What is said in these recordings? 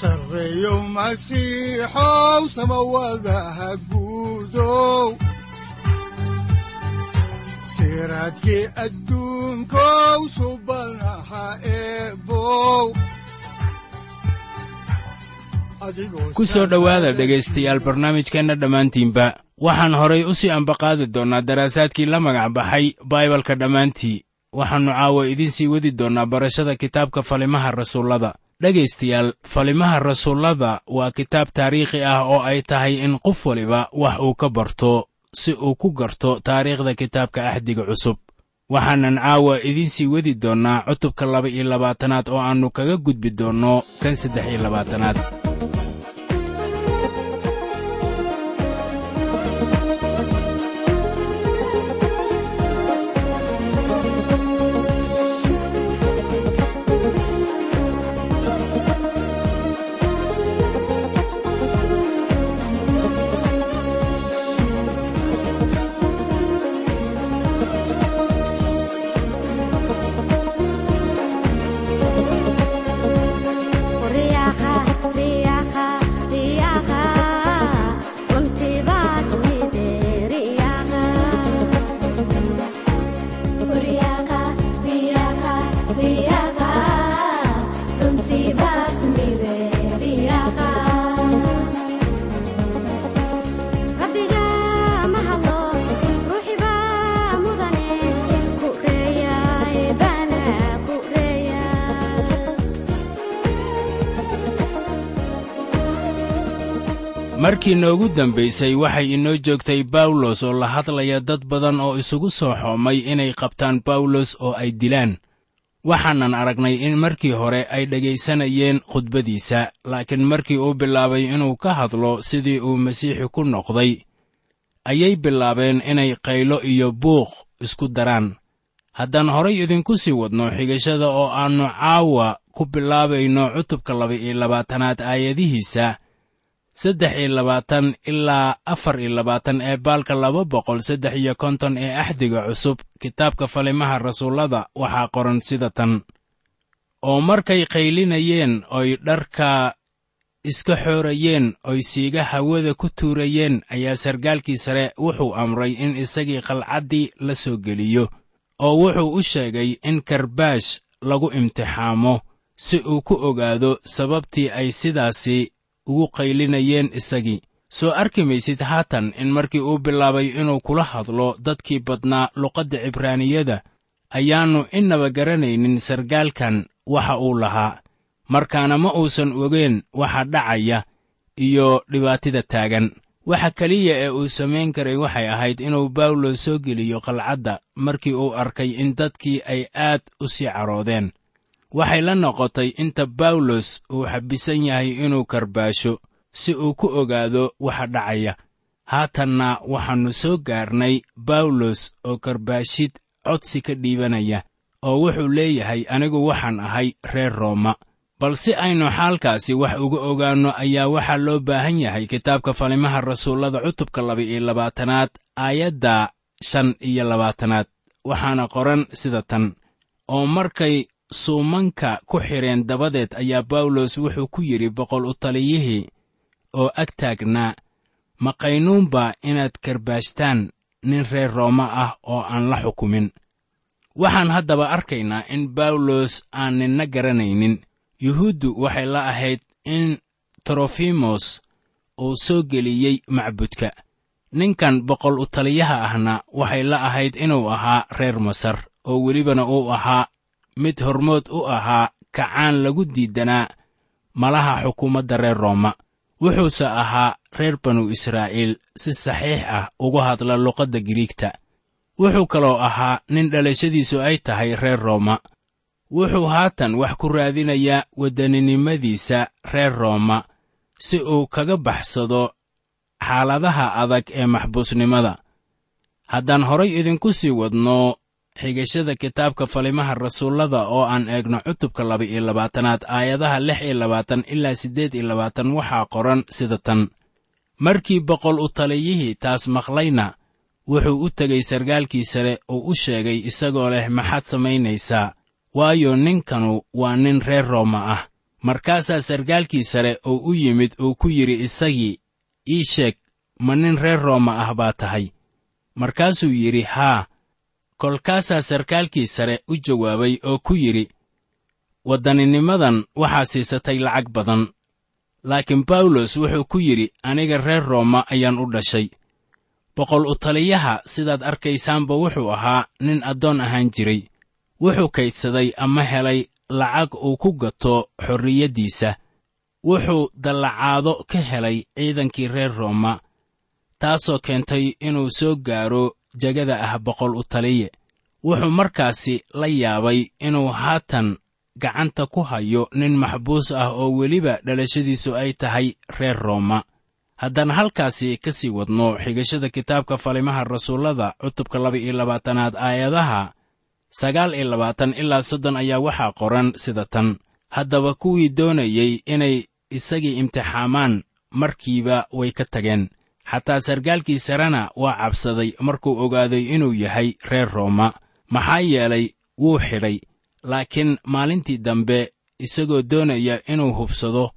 sareyow masiixow samawadaha guudow siraadkii adduunkow subanaha eebow ku soo dhowaada dhegaystayaal barnaamijkeenna dhammaantiinba. Waxaan horay u sii ambaqaadi doonnaa daraasaadkii la magac baxay baibalka dhammaantii. Waxaannu caawa idiin sii wadi doonnaa barashada kitaabka falimaha rasuullada dhegaystayaal falimaha rasuullada waa kitaab taariikhi ah oo ay tahay in qof waliba wax uu ka barto si uu ku garto taariikhda kitaabka axdiga cusub. Waxaanan caawa idiin sii wadi doonnaa cutubka laba iyo labaatanaad oo aannu kaga gudbi doonno kan saddex iyo labaatanaad markii noogu dambaysay waxay inoo joogtay bawlos oo la hadlaya dad badan oo isugu soo xoomay inay qabtaan bawlos oo ay dilaan. Waxaanan aragnay in markii hore ay dhegaysanayeen khudbadiisa laakiin markii uu bilaabay inuu ka hadlo sidii uu masiixi ku noqday ayay bilaabeen inay qaylo iyo buuq isku daraan. Haddaan horay idinku sii wadno xigashada oo aannu caawa ku bilaabayno cutubka laba-iyo labaatanaad aayadihiisa saddex iyo labaatan ilaa afar iyo labaatan ee baalka laba boqol saddex iyo konton ee axdiga cusub. Kitaabka falimaha rasuullada waxaa qoran sida tan. Oo markay qaylinayeen oy dharka iska xoorayeen oy siiga hawada ku tuurayeen ayaa sargaalkii sare wuxuu amray in isagii qalcaddii la soo geliyo oo wuxuu u sheegay in karbaash lagu imtixaamo si uu ku ogaado sababtii ay sidaasi ugu qaylinayeen isagii. Soo arki maysid haatan in markii uu bilaabay inuu kula hadlo dadkii badnaa luqadda cibraaniyada ayaannu innaba garanaynin sargaalkan waxa uu lahaa. Markaana ma uusan ogeen waxa dhacaya iyo dhibaatida taagan. Waxa keliya ee uu samayn karay waxay ahayd inuu bawlos soo geliyo qalcadda markii uu arkay in dadkii ay aad u sii caroodeen waxay la noqotay inta bawlos uu xabbisan yahay inuu karbaasho si uu ku ogaado waxa dhacaya. Haatanna waxaannu soo gaarnay bawlos oo karbaashid codsi ka dhiibanaya oo wuxuu leeyahay anigu waxaan ahay reer rooma. Bal si aynu xaalkaasi wax uga ogaanno ayaa waxaa loo baahan yahay kitaabka falimaha rasuullada cutubka laba-iyo labaatanaad aayadda shan iyo labaatanaad. Waxaana qoran sida tan oo markay suumanka ku xidheen dabadeed ayaa bawlos wuxuu ku yidhi boqol u taliyihii oo ag taagnaa ma qaynuunba inaad karbaashtaan nin reer rooma ah oo aan la xukumin. Waxaan haddaba arkaynaa in bawlos aan ninna garanaynin. Yuhuuddu waxay la ahayd in trofimos uu soo geliyey macbudka. Ninkan boqol u taliyaha ahna waxay la ahayd inuu ahaa reer masar oo welibana uu ahaa mid hormood u ahaa kacaan lagu diidanaa malaha xukuumadda reer rooma. Wuxuuse ahaa reer banu israa'iil si saxiix ah ugu hadla luqadda giriigta. Wuxuu kaloo ahaa nin dhalashadiisu ay tahay reer rooma. Wuxuu haatan wax ku raadinayaa waddaninimadiisa reer rooma si uu kaga baxsado xaaladaha adag ee maxbuusnimada haddaan horay idinku sii wadno xigashada kitaabka falimaha rasuullada oo aan eegno cutubka laba-iyo labaatanaad aayadaha lix iyo labaatan ilaa siddeed iyo labaatan waxaa qoran sida tan. Markii boqol u taliyihii taas maqlayna wuxuu u tegay sargaalkii sare oo u sheegay isagoo leh maxaad samaynaysaa waayo ninkanu waa nin reer rooma ah. Markaasaa sargaalkii sare oo u yimid uu ku yidhi isagii ii sheeg ma nin reer rooma ah baa tahay. Markaasuu yidhi haa kolkaasaa sarkaalkii sare u jawaabay oo ku yidhi waddaninimadan waxaa siisatay lacag badan. Laakiin bawlos wuxuu ku yidhi aniga reer rooma ayaan u dhashay. Boqol u taliyaha sidaad arkaysaanba wuxuu ahaa nin addoon ahaan jiray. Wuxuu kaydsaday ama helay lacag uu ku gato xorriyaddiisa. Wuxuu dallacaado ka helay ciidankii reer rooma taasoo keentay inuu soo gaaro jegada ah boqol u taliye. Wuxuu markaasi la yaabay inuu haatan gacanta ku hayo nin maxbuus ah oo weliba dhalashadiisu ay tahay reer rooma. Haddaan halkaasi ka sii wadno xigashada kitaabka falimaha rasuullada cutubka laba iyo labaatanaad aayadaha sagaal iyo labaatan ilaa soddon ayaa waxaa qoran sida tan. Haddaba kuwii doonayey inay isagii imtixaamaan markiiba way ka tageen xataa sargaalkii sarena waa cabsaday markuu ogaaday inuu yahay reer rooma. Maxaa yeelay wuu xidhay laakiin maalintii dambe isagoo doonaya inuu hubsado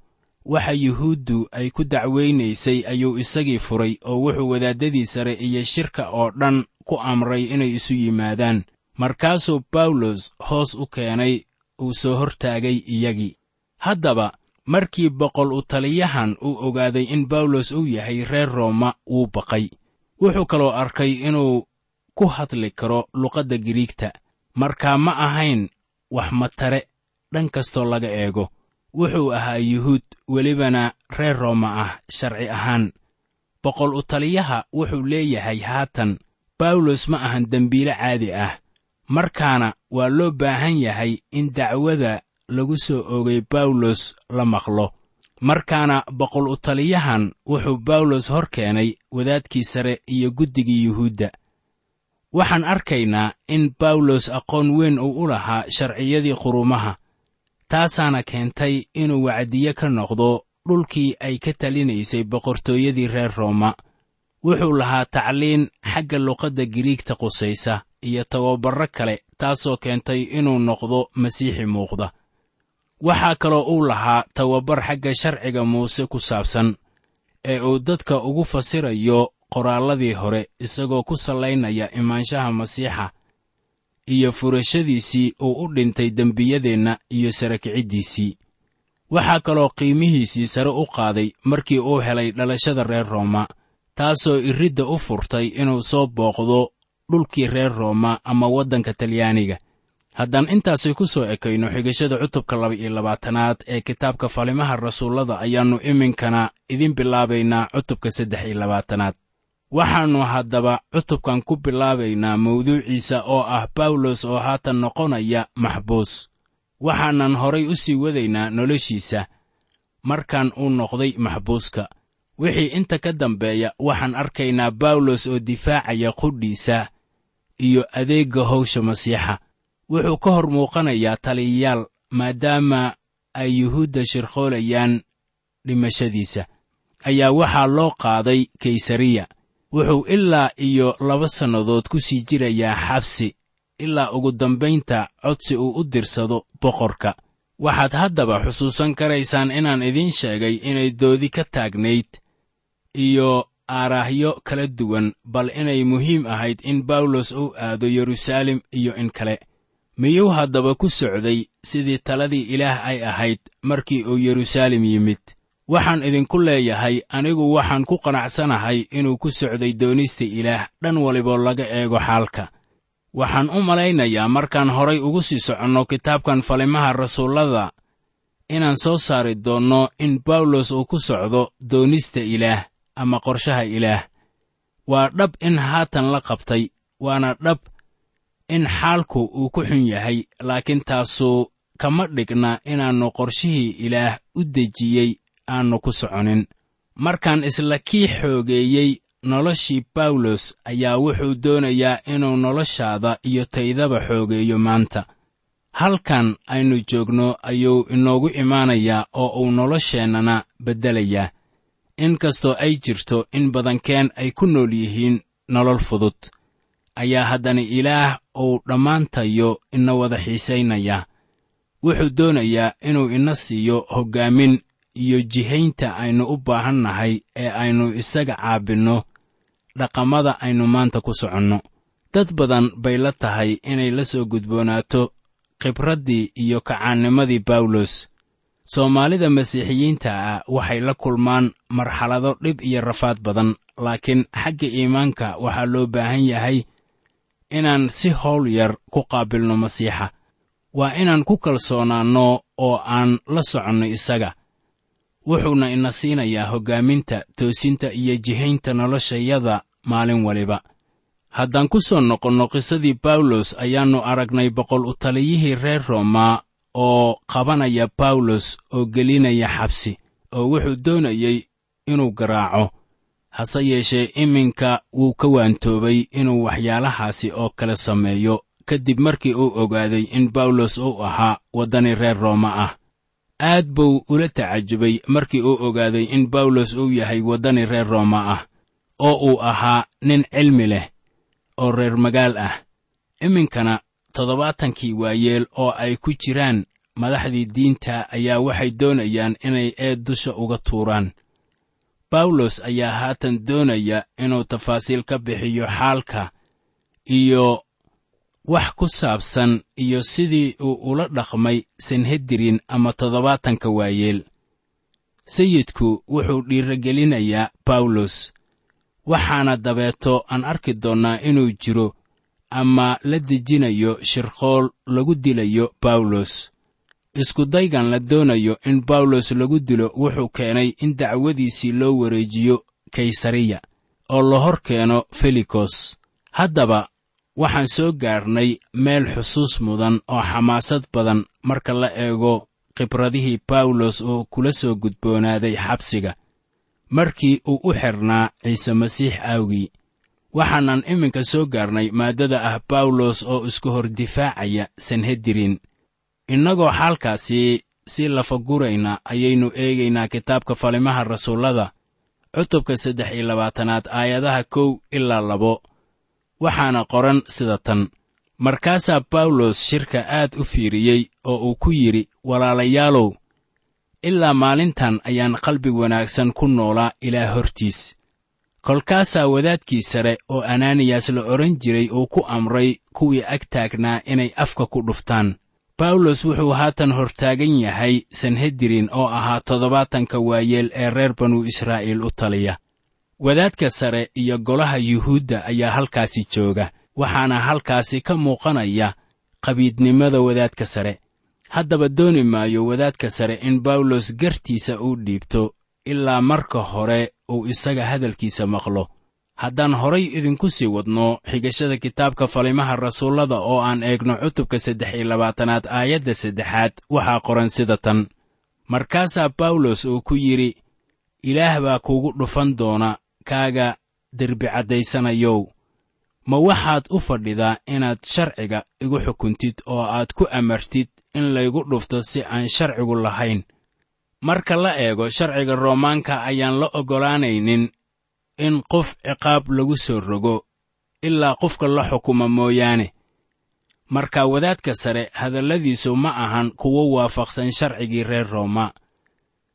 waxa yuhuuddu ay ku dacwaynaysay ayuu isagii furay oo wuxuu wadaaddadii sare iyo shirka oo dhan ku amray inay isu yimaadaan. Markaasuu bawlos hoos u keenay uu soo hortaagay iyagii. Haddaba markii boqol u taliyahan uu ogaaday in bawlos uu yahay reer rooma wuu baqay. Wuxuu kaloo arkay inuu ku hadli karo luqadda giriigta markaa ma ahayn wax matare dhan kastoo laga eego. Wuxuu ahaa yuhuud welibana reer rooma ah sharci ahaan. Boqol u taliyaha wuxuu leeyahay haatan bawlos ma ahan dembiile caadi ah. Markaana waa loo baahan yahay in dacwada lagu soo oogay bawlos la maqlo. Markaana boqol u taliyahan wuxuu bawlos hor keenay wadaadkii sare iyo guddigii yuhuudda. Waxaan arkaynaa in bawlos aqoon weyn uu u lahaa sharciyadii qurumaha taasaana keentay inuu wacdiye ka noqdo dhulkii ay ka talinaysay boqortooyadii reer rooma. Wuxuu lahaa tacliin xagga luqadda giriigta qusaysa iyo tababarro kale taasoo keentay inuu noqdo masiixi muuqda waxaa kaloo uu lahaa tababar xagga sharciga muuse ku saabsan ee uu dadka ugu fasirayo qoraalladii hore isagoo ku sallaynaya imaanshaha masiixa iyo furashadiisii uu u dhintay dembiyadeenna iyo sara kiciddiisii waxaa kaloo qiimihiisii sare u qaaday markii uu helay dhalashada reer rooma taasoo iridda u furtay inuu soo booqdo dhulkii reer rooma ama waddanka talyaaniga haddaan intaasi ku soo ekayno xigashada cutubka laba iyo labaatanaad ee kitaabka falimaha rasuullada ayaannu iminkana idin bilaabaynaa cutubka saddex iyo labaatanaad. Waxaannu haddaba cutubkan ku bilaabaynaa mawduuciisa oo ah bawlos oo haatan noqonaya maxbuus. Waxaanan horay u sii wadaynaa noloshiisa markaan uu noqday maxbuuska. Wixii inta ka dambeeya waxaan arkaynaa bawlos oo difaacaya qudhiisa iyo adeegga hawsha masiixa wuxuu ka hor muuqanayaa taliyayaal maadaama ay yuhuudda shirqoolayaan dhimashadiisa. Ayaa waxaa loo qaaday kaysariya. Wuxuu ilaa iyo laba sannadood ku sii jirayaa xabsi ilaa ugu dambaynta codsi uu u dirsado boqorka. Waxaad haddaba xusuusan karaysaan inaan idiin sheegay inay doodi ka taagnayd iyo aaraahyo kala duwan bal inay muhiim ahayd in bawlos uu aado yeruusaalem iyo in kale miyuu haddaba ku socday sidii taladii ilaah ay ahayd markii uu yeruusaalem yimid? Waxaan idinku leeyahay anigu waxaan ku qanacsanahay inuu ku socday doonista ilaah dhan waliboo laga eego xaalka. Waxaan u malaynayaa markaan horay ugu sii soconno kitaabkan falimaha rasuullada inaan soo saari doonno in bawlos uu ku socdo doonista ilaah ama qorshaha ilaah. Waa dhab in haatan la qabtay waana dhab in xaalku uu ku xun yahay laakiin taasu kama dhigna inaannu qorshihii ilaah u dejiyey aannu ku soconin. Markaan isla kii xoogeeyey noloshii bawlos ayaa wuxuu doonayaa inuu noloshaada iyo taydaba xoogeeyo maanta. Halkan aynu joogno ayuu inoogu imaanayaa oo uu nolosheennana beddelayaa. In kastoo ay jirto in badankeen ay ku nool yihiin nolol fudud ayaa haddana ilaah uu dhammaantayo ina wada xiisaynayaa wuxuu doonayaa inuu ina siiyo hoggaamin iyo jihaynta aynu u baahan nahay ee aynu isaga caabinno dhaqamada aynu maanta ku soconno. Dad badan bay la tahay inay la soo gudboonaato khibraddii iyo kacaannimadii bawlos. Soomaalida masiixiyiinta ah waxay la kulmaan marxalado dhib iyo rafaad badan laakiin xagga iimaanka waxaa loo baahan yahay inaan si howl yar ku qaabilno masiixa. Waa inaan ku kalsoonaanno oo aan la soconno isaga. Wuxuuna ina siinayaa hoggaaminta toosinta iyo jihaynta noloshayada maalin waliba. Haddaan ku soo noqonno qisadii bawlos ayaannu aragnay boqol u taliyihii reer rooma oo qabanaya bawlos oo gelinaya xabsi oo wuxuu doonayey inuu garaaco hase yeeshee iminka wuu ka waantoobay inuu waxyaalahaasi oo kale sameeyo kadib markii uu ogaaday in bawlos uu ahaa waddani reer rooma ah. Aad buu ula tacajubay markii uu ogaaday in bawlos uu yahay waddani reer rooma ah oo uu ahaa nin cilmi leh oo reer magaal ah. Iminkana toddobaatankii waayeel oo ay ku jiraan madaxdii diinta ayaa waxay doonayaan inay eed dusha uga tuuraan bawlos ayaa haatan doonaya inuu tafaasiil ka bixiyo xaalka iyo wax ku saabsan iyo sidii uu ula dhaqmay sanhedirin ama toddobaatanka waayeel. Sayidku wuxuu dhiiragelinayaa bawlos waxaana dabeeto aan arki doonnaa inuu jiro ama la dejinayo shirqool lagu dilayo bawlos iskudaygan la doonayo in bawlos lagu dilo wuxuu keenay in dacwadiisii loo wareejiyo kaysariya oo la hor keeno felikos haddaba waxaan soo gaarnay meel xusuus mudan oo xamaasad badan marka la eego khibradihii bawlos oo kula soo gudboonaaday xabsiga. Markii uu u xidhnaa ciise masiix aawgii waxaanan iminka soo gaarnay maaddada ah bawlos oo isku hor difaacaya sanhedirin innagoo xaalkaasi si lafagurayna ayaynu eegaynaa kitaabka falimaha rasuullada cutubka saddex iyo labaatanaad aayadaha kow ilaa labo. Waxaana qoran sida tan. Markaasaa bawlos shirka aad u fiiriyey oo uu ku yidhi walaalayaalow ilaa maalintan ayaan qalbi wanaagsan ku noolaa ilaa hortiis. Kolkaasaa wadaadkii sare oo ananiyas la odhan jiray uu ku amray kuwii ag taagnaa inay afka ku dhuftaan bawlos wuxuu haatan hortaagan yahay sanhedirin oo ahaa toddobaatanka waayeel ee reer banu israa'iil u taliya. Wadaadka sare iyo golaha yuhuudda ayaa halkaasi jooga waxaana halkaasi ka muuqanaya qabiidnimada wadaadka sare. Haddaba dooni maayo wadaadka sare in bawlos gartiisa uu dhiibto ilaa marka hore uu isaga hadalkiisa maqlo haddaan horay idinku sii wadno xigashada kitaabka falimaha rasuullada oo aan eegno cutubka saddex iyo labaatanaad aayadda saddexaad waxaa qoran sida tan. Markaasaa bawlos uu ku yidhi ilaah baa kuugu dhufan doona kaaga derbicaddayanayow ma waxaad u fadhidaa inaad sharciga igu xukuntid oo aad ku amartid in laygu dhufto si aan sharcigu lahayn? Marka la eego sharciga roomaanka ayaan la oggolaanaynin in qof ciqaab lagu soo rogo ilaa qofka la xukuma mooyaane. Marka wadaadka sare hadalladiisu ma ahan kuwo waafaqsan sharcigii reer rooma.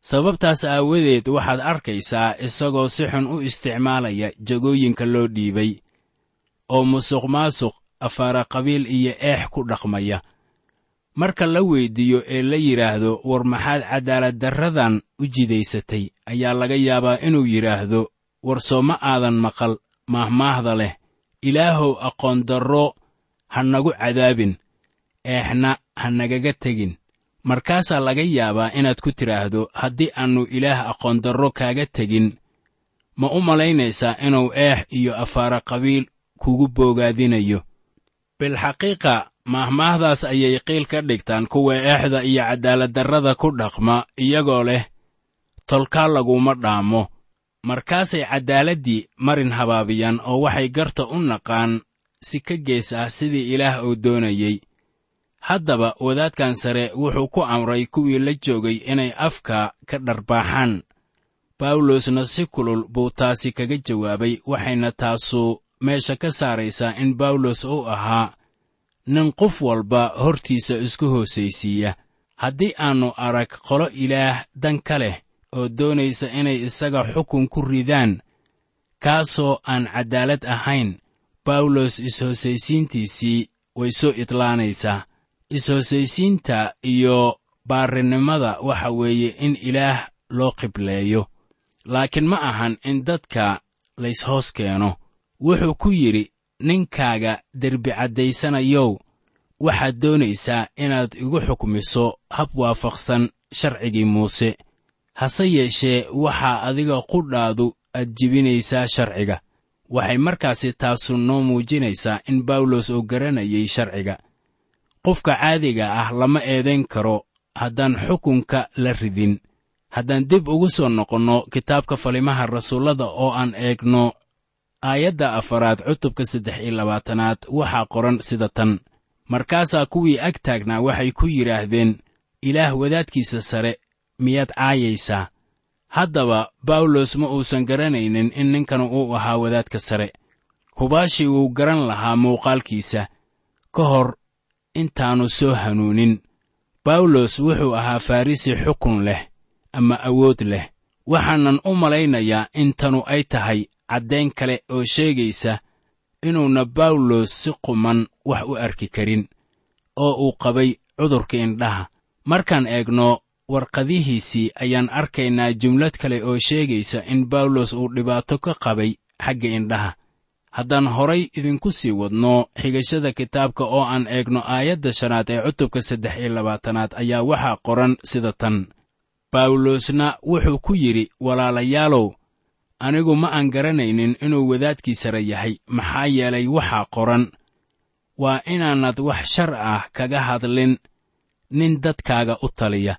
Sababtaas aawadeed waxaad arkaysaa isagoo si xun u isticmaalaya jagooyinka loo dhiibay oo musuq maasuq afaara qabiil iyo eex ku dhaqmaya. Marka la weyddiiyo ee la yidhaahdo war maxaad cadaaladdarradan u jidaysatay? ayaa laga yaabaa inuu yidhaahdo war soo ma aadan maqal maahmaahda leh. Ilaahow aqoondarro ha nagu cadaabin. Eexna ha nagaga tegin. Markaasaa laga yaabaa inaad ku tidhaahdo haddii aannu ilaah aqoondarro kaaga tegin ma u malaynaysaa inuu eex iyo afaara qabiil kugu boogaadinayo bilxaqiiqa maahmaahdaas ayay qiil ka dhigtaan kuwa eexda iyo cadaaladdarrada ku dhaqma iyagoo leh tolkaa laguma dhaamo markaasay caddaaladdii marin habaabiyaan oo waxay garta u naqaan si ka gees ah sidii ilaah uu doonayey. Haddaba wadaadkan sare wuxuu ku amray kuwii la joogay inay afka ka dharbaaxaan. Bawlosna si kulul buu taasi kaga jawaabay waxayna taasu meesha ka saaraysaa in bawlos uu ahaa nin qof walba hortiisa isku hoosaysiiya. Haddii aannu arag qolo ilaah dan ka leh oo doonaysa inay isaga xukun ku ridaan kaasoo aan caddaalad ahayn bawlos is-hoosaysiintiisii way soo idlaanaysaa. Is-hoosaysiinta iyo baarinimada waxa weeye in ilaah loo qibleeyo. Laakiin ma ahan in dadka layshoos keeno. Wuxuu ku yidhi ninkaaga derbi caddaysanayow waxaad doonaysaa inaad igu xukmiso hab waafaqsan sharcigii muuse hase yeeshee waxaa adiga qudhaadu aad jibinaysaa sharciga. Waxay markaasi taasu noo muujinaysaa in bawlos uu garanayay sharciga. Qofka caadiga ah lama eedayn karo haddaan xukunka la ridin. Haddaan dib ugu soo noqonno kitaabka falimaha rasuullada oo aan eegno aayadda afaraad cutubka saddex iyo labaatanaad waxaa qoran sida tan. Markaasaa kuwii ag taagnaa waxay ku yidhaahdeen ilaah wadaadkiisa sare miyaad caayaysaa haddaba bawlos ma uusan garanaynin in ninkan uu ahaa wadaadka sare. Hubaashii wuu garan lahaa muuqaalkiisa. Ka hor intaannu soo hanuunin. Bawlos wuxuu ahaa farrisi xukun leh ama awood leh. Waxaanan u malaynayaa in tanu ay tahay caddayn kale oo sheegaysa inuuna bawlos si quman wax u arki karin oo uu qabay cudurka indhaha. Markaan eegno warqadihiisii ayaan arkaynaa jumlad kale oo sheegaysa in bawlos uu dhibaato ka qabay xagga indhaha. Haddaan horay idinku sii wadno xigashada kitaabka oo aan eegno aayadda shanaad ee cutubka saddex iyo labaatanaad ayaa waxaa qoran sida tan. Bawlosna wuxuu ku yidhi walaalayaalow anigu ma aan garanaynin inuu wadaadkii sare yahay maxaa yeelay waxaa qoran. Waa inaanad wax shar ah kaga hadlin nin dadkaaga u taliya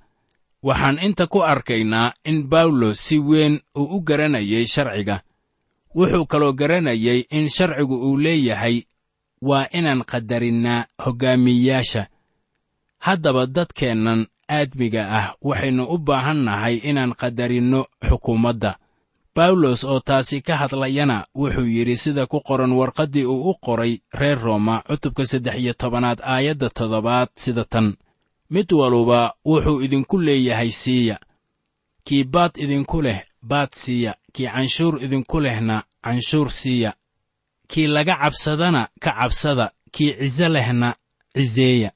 waxaan inta ku arkaynaa in bawlos si weyn uu u garanayay sharciga. Wuxuu kaloo garanayay in sharcigu uu leeyahay waa inaan qadarinnaa hoggaamiyeyaasha haddaba dadkeennan aadmiga ah waxaynu u baahan nahay inaan qadarinno xukuumadda. Bawlos oo taasi ka hadlayana wuxuu yidhi sida ku qoran warqaddii uu u qoray reer rooma cutubka saddex iyo tobanaad aayadda toddobaad sida tan mid waluba wuxuu idinku leeyahay siiya. Kii baad idinku leh baad siiya. Kii canshuur idinku lehna canshuur siiya. Kii laga cabsadana ka cabsada. Kii ciso lehna ciseeya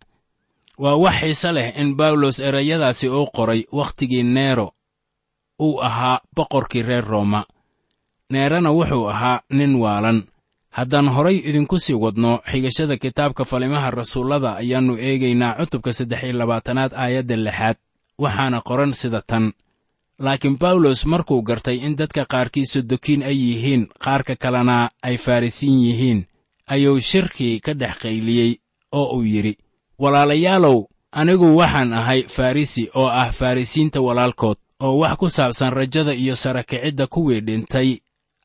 waa wax xiise leh in bawlos erayadaasi uu qoray wakhtigii neero uu ahaa boqorkii reer rooma neerana wuxuu ahaa nin waalan haddaan horay idinku sii wadno xigashada kitaabka falimaha rasuullada ayaannu eegaynaa cutubka saddex iyo labaatanaad aayadda lixaad. Waxaana qoran sida tan. Laakiin bawlos markuu gartay in dadka qaarkii sodokiin ay yihiin qaarka kalena ay farrisiin yihiin ayuu shirkii ka dhex qayliyey oo uu yidhi walaalayaalow anigu waxaan ahay farrisi oo ah farrisiinta walaalkood oo wax ku saabsan rajada iyo sarakicidda kuwii dhintay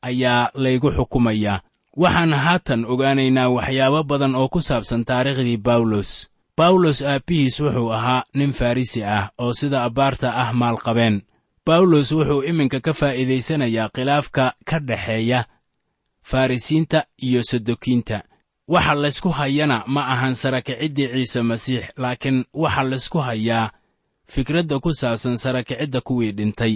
ayaa laygu xukumayaa waxaan haatan ogaanaynaa waxyaabo badan oo ku saabsan taariikhdii bawlos bawlos aabbihiis wuxuu ahaa nin farrisi ah oo sida abbaarta ah maalqabeen bawlos wuxuu iminka ka faa'iidaysanayaa khilaafka ka dhexeeya farrisiinta iyo sadokiinta. Waxa laysku hayana ma ahan sarakiciddii ciise masiix laakiin waxa laysku hayaa fikradda ku saabsan sarakicidda kuwii dhintay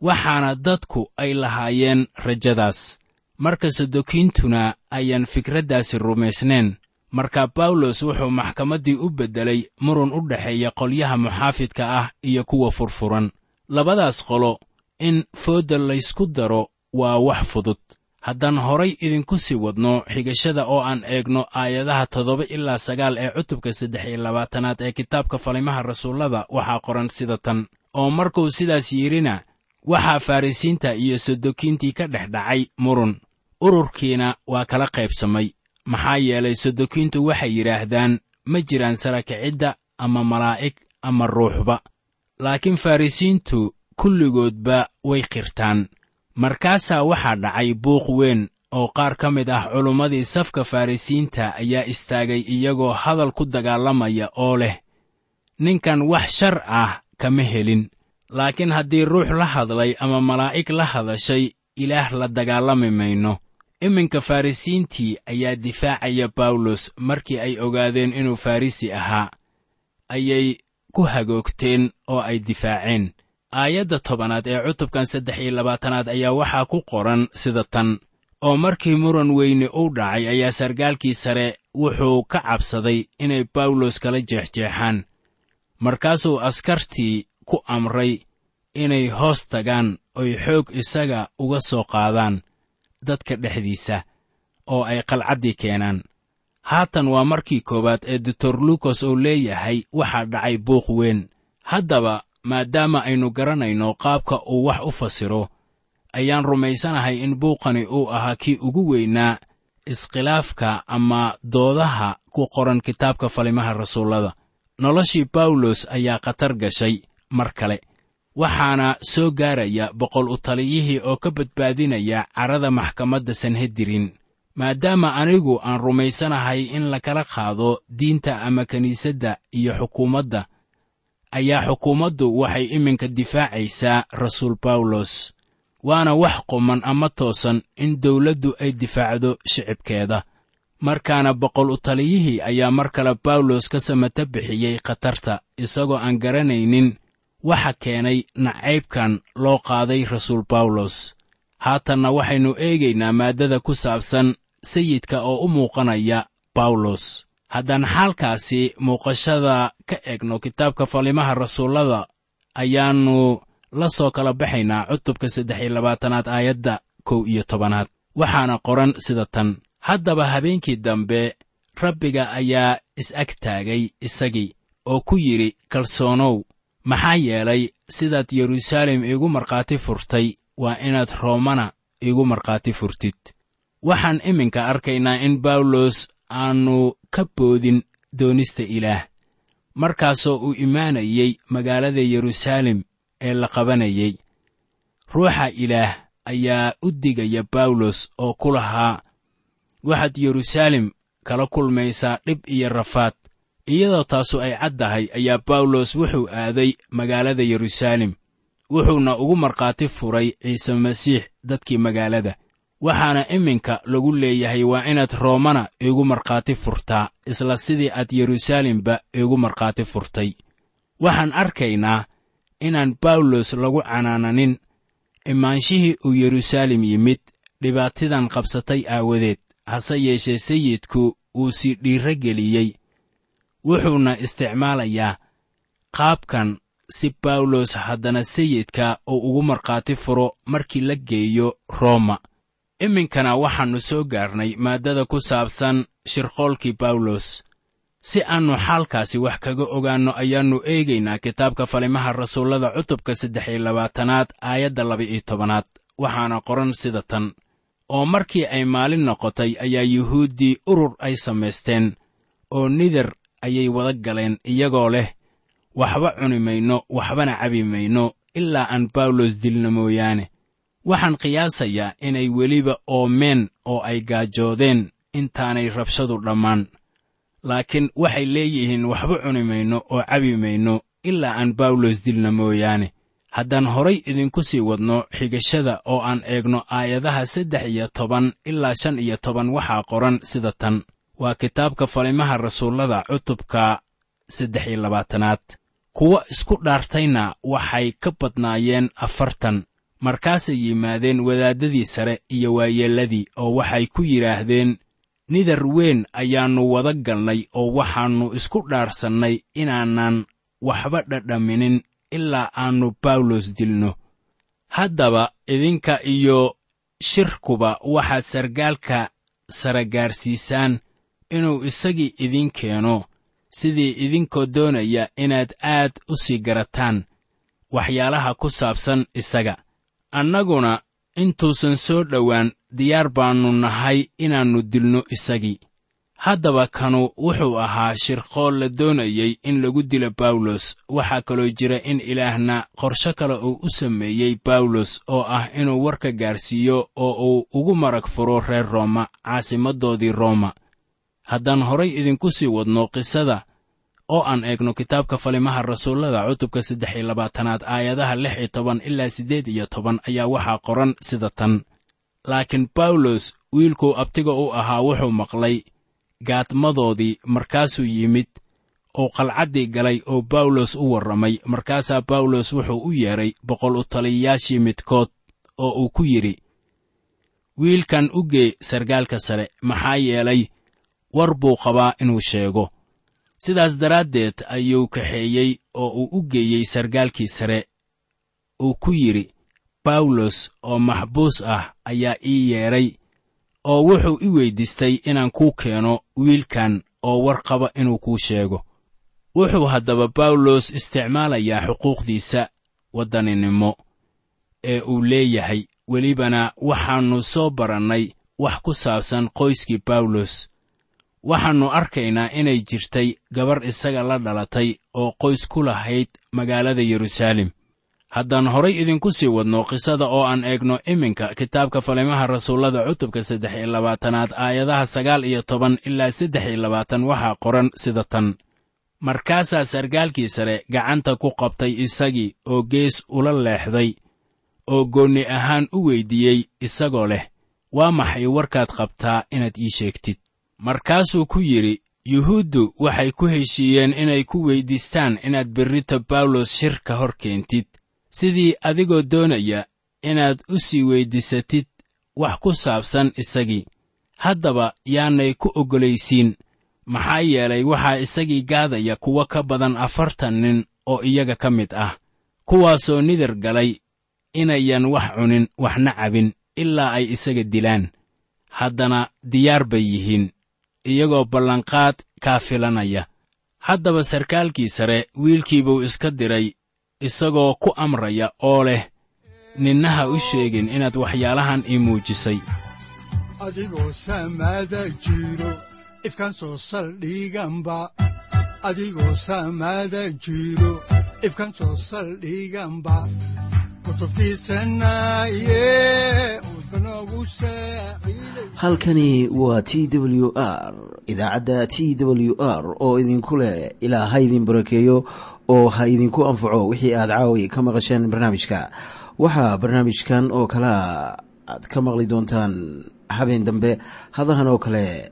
waxaana dadku ay lahaayeen rajadaas marka sadokiintuna ayaan fikraddaasi rumaysnayn. Marka bawlos wuxuu maxkamaddii u beddelay murun u dhexeeya qolyaha muxaafidka ah iyo kuwa furfuran. Labadaas qolo in foodda laysku daro waa wax fudud. Haddaan horay idinku sii wadno xigashada oo aan eegno aayadaha toddoba ilaa sagaal ee cutubka saddex iyo labaatanaad ee kitaabka falimaha rasuullada waxaa qoran sida tan. Oo markuu sidaas yidhina waxaa farrisiinta iyo sadokiintii ka dhex dhacay murun ururkiina waa kala qaybsamay. Maxaa yeelay sadokiintu waxay yidhaahdaan ma jiraan sarakicidda ama malaa'ig ama ruuxba. Laakiin farrisiintu kulligoodba way qirtaan. Markaasaa waxaa dhacay buuq weyn oo qaar ka mid ah culummadii safka farrisiinta ayaa istaagay iyagoo hadal ku dagaalamaya oo leh ninkan wax shar ah kama helin. Laakiin haddii ruux la hadlay ama malaa'ig la hadashay ilaah la dagaalami mayno iminka farrisiintii ayaa difaacaya bawlos markii ay ogaadeen inuu farrisi ahaa. Ayay ku hagoogteen oo ay difaaceen. Aayadda tobanaad ee cutubkan saddex iyo labaatanaad ayaa waxaa ku qoran sida tan. Oo markii muran weyne uu dhacay ayaa sargaalkii sare wuxuu ka cabsaday inay bawlos kala jeexjeexaan. Markaasuu askartii ku amray inay hoos tagaan oy xoog isaga uga soo qaadaan dadka dhexdiisa oo ay qalcaddii keenaan. Haatan waa markii koowaad ee doktor luukas uu leeyahay waxaa dhacay buuq weyn. Haddaba maadaama aynu garanayno qaabka uu wax u fasiro ayaan rumaysanahay in buuqani uu ahaa kii ugu weynaa iskhilaafka ama doodaha ku qoran kitaabka falimaha rasuullada. Noloshii bawlos ayaa khatar gashay mar kale waxaana soo gaaraya boqol u taliyihii oo ka badbaadinaya carrada maxkamadda sanhedirin maadaama anigu aan rumaysanahay in lakala qaado diinta ama kiniisadda iyo xukuumadda ayaa xukuumaddu waxay iminka difaacaysaa rasuul bawlos waana wax quman ama toosan in dawladdu ay difaacdo shicibkeeda. Markaana boqol u taliyihii ayaa mar kale bawlos ka samata bixiyey khatarta isagoo aan garanaynin waxa keenay nacaybkan loo qaaday rasuul bawlos haatanna waxaynu eegaynaa maaddada ku saabsan sayidka oo u muuqanaya bawlos haddaan xaalkaasi muuqashada ka egno kitaabka falimaha rasuullada ayaannu la soo kala baxaynaa cutubka saddex iyo labaatanaad aayadda kow iyo tobanaad. Waxaana qoran sida tan haddaba habeenkii dambe rabbiga ayaa is-ag taagay isagii oo ku yidhi kalsoonow maxaa yeelay sidaad yeruusaalem iigu markhaati furtay waa inaad roomana iigu markhaati furtid. Waxaan iminka arkaynaa in bawlos aannu ka boodin doonista ilaah markaasoo uu imaanayey magaalada yeruusaalem ee la qabanayey ruuxa ilaah ayaa u digaya bawlos oo ku lahaa waxaad yeruusaalem kala kulmaysaa dhib iyo rafaad iyadoo taasu ay caddahay ayaa bawlos wuxuu aaday magaalada yeruusaalem wuxuuna ugu markhaati furay ciise masiix dadkii magaalada. Waxaana iminka lagu leeyahay waa inaad roomana iigu markhaati furtaa isla sidii aad yeruusaalemba iigu markhaati furtay. Waxaan arkaynaa inaan bawlos lagu canaananin imaanshihii uu yeruusaalem yimid dhibaatidan qabsatay aawadeed hase yeeshee sayidku uu sii dhiirro geliyey wuxuuna isticmaalayaa qaabkan si bawlos haddana sayidka uu ugu markhaati furo markii la geeyo rooma iminkana waxaannu soo gaarnay maaddada ku saabsan shirqoolkii bawlos si aannu xaalkaasi wax kaga ogaanno ayaannu eegaynaa kitaabka falimaha rasuullada cutubka saddex iyo labaatanaad aayadda laba-iyo tobanaad. Waxaana qoran sida tan oo markii ay maalin noqotay ayaa yuhuuddii urur ay samaysteen oo nidar ayay wada galeen iyagoo leh waxba cuni mayno waxbana cabi mayno ilaa aan bawlos dilna mooyaane. Waxaan qiyaasayaa inay weliba oomeen oo ay gaajoodeen intaanay rabshadu dhammaan. Laakiin waxay leeyihiin waxba cuni mayno oo cabi mayno ilaa aan bawlos dilna mooyaane. Haddaan horay idinku sii wadno xigashada oo aan eegno aayadaha saddex iyo toban ilaa shan iyo toban waxaa qoran sida tan waa kitaabka falimaha rasuullada cutubka saddex iyo labaatanaad. Kuwa isku dhaartayna waxay ka badnaayeen afartan. Markaasay yimaadeen wadaaddadii sare iyo waayeelladii oo waxay ku yidhaahdeen nidar weyn ayaannu wada galnay oo waxaannu isku dhaarsannay inaanan waxba dhadhaminin ilaa aannu bawlos dilno. Haddaba idinka iyo shirkuba waxaad sargaalka sara gaarsiisaan inuu isagii idiin keeno sidii idinkoo doonaya inaad aad u sii garataan waxyaalaha ku saabsan isaga. Annaguna intuusan soo dhowaan diyaar baannu nahay inaannu dilno isagii. Haddaba kanu wuxuu ahaa shirqool la doonayey in lagu dilo bawlos waxaa kaloo jira in ilaahna qorsho kale uu u sameeyey bawlos oo ah inuu warka gaarsiiyo oo uu ugu marag furo reer rooma caasimaddoodii rooma haddaan horay idinku sii wadno qisada oo aan eegno kitaabka falimaha rasuullada cutubka saddex iyo labaatanaad aayadaha lix iyo toban ilaa siddeed iyo toban ayaa waxaa qoran sida tan. Laakiin bawlos wiilkuu abtiga u ahaa wuxuu maqlay gaadmadoodii markaasuu yimid oo qalcaddii galay oo bawlos u warramay. Markaasaa bawlos wuxuu u yeedhay boqol u taliyayaashii midkood oo uu ku yidhi wiilkan u gee sargaalka sare maxaa yeelay war buu qabaa inuu sheego. Sidaas daraaddeed ayuu kaxeeyey oo uu u geeyey sargaalkii sare. Uu ku yidhi bawlos oo maxbuus ah ayaa ii yeedhay oo wuxuu i weyddiistay inaan kuu keeno wiilkan oo war qaba inuu kuu sheego. Wuxuu haddaba bawlos isticmaalayaa xuquuqdiisa waddaninimo ee uu leeyahay. Welibana waxaannu soo barannay wax ku saabsan qoyskii bawlos waxaannu arkaynaa inay jirtay gabar isaga la dhalatay oo qoys ku lahayd magaalada yeruusaalem haddaan horay idinku sii wadno qisada oo aan eegno iminka kitaabka falimaha rasuullada cutubka saddex iyo labaatanaad aayadaha sagaal iyo toban ilaa saddex iyo labaatan waxaa qoran sida tan. Markaasaa sargaalkii sare gacanta ku qabtay isagii oo gees ula leexday oo goonni ahaan u weyddiiyey isagoo leh waa maxay warkaad qabtaa inaad ii sheegtid markaasuu ku yidhi yuhuuddu waxay ku heshiiyeen inay ku weyddiistaan inaad berrito bawlos shir ka hor keentid. Sidii adigoo doonaya inaad u sii weyddiisatid wax ku saabsan isagii. Haddaba yaanay ku oggolaysiin. Maxaa yeelay waxaa isagii gaadaya kuwo ka badan afartan nin oo iyaga ka mid ah kuwaasoo nidar galay inayan wax cunin waxna cabin ilaa ay isaga dilaan. Haddana diyaar bay yihiin iyagoo ballanqaad kaa filanaya. Haddaba sarkaalkii sare wiilkiibuu iska diray isagoo ku amraya oo leh ninnaha u sheegin inaad waxyaalahan ii muujisay. Adigoo samaada jiro ifkan soo saldhiganba saldhiganba halkani waa t w r idaacadda t w r oo idinku leh ilaa ha idin barakeeyo oo ha idinku anfaco wixii aad caawi ka maqasheen barnaamijka. Waxaa barnaamijkan oo kalea aad ka maqli doontaan habeen dambe hadahan oo kale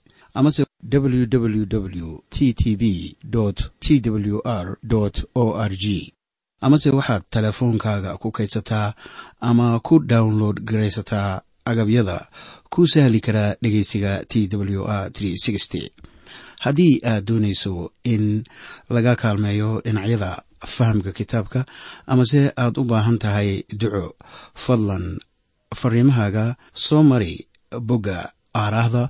amase www t t b t w r o r g. Amase waxaad teleefoonkaaga ku kaydsataa ama ku download garaysataa agabyada ku sahli karaa dhegeysiga t w r haddii aad doonayso in laga kaalmeeyo dhinacyada fahamka kitaabka amase aad u baahan tahay duco fadlan fariimahaaga soo mari bogga aaraahda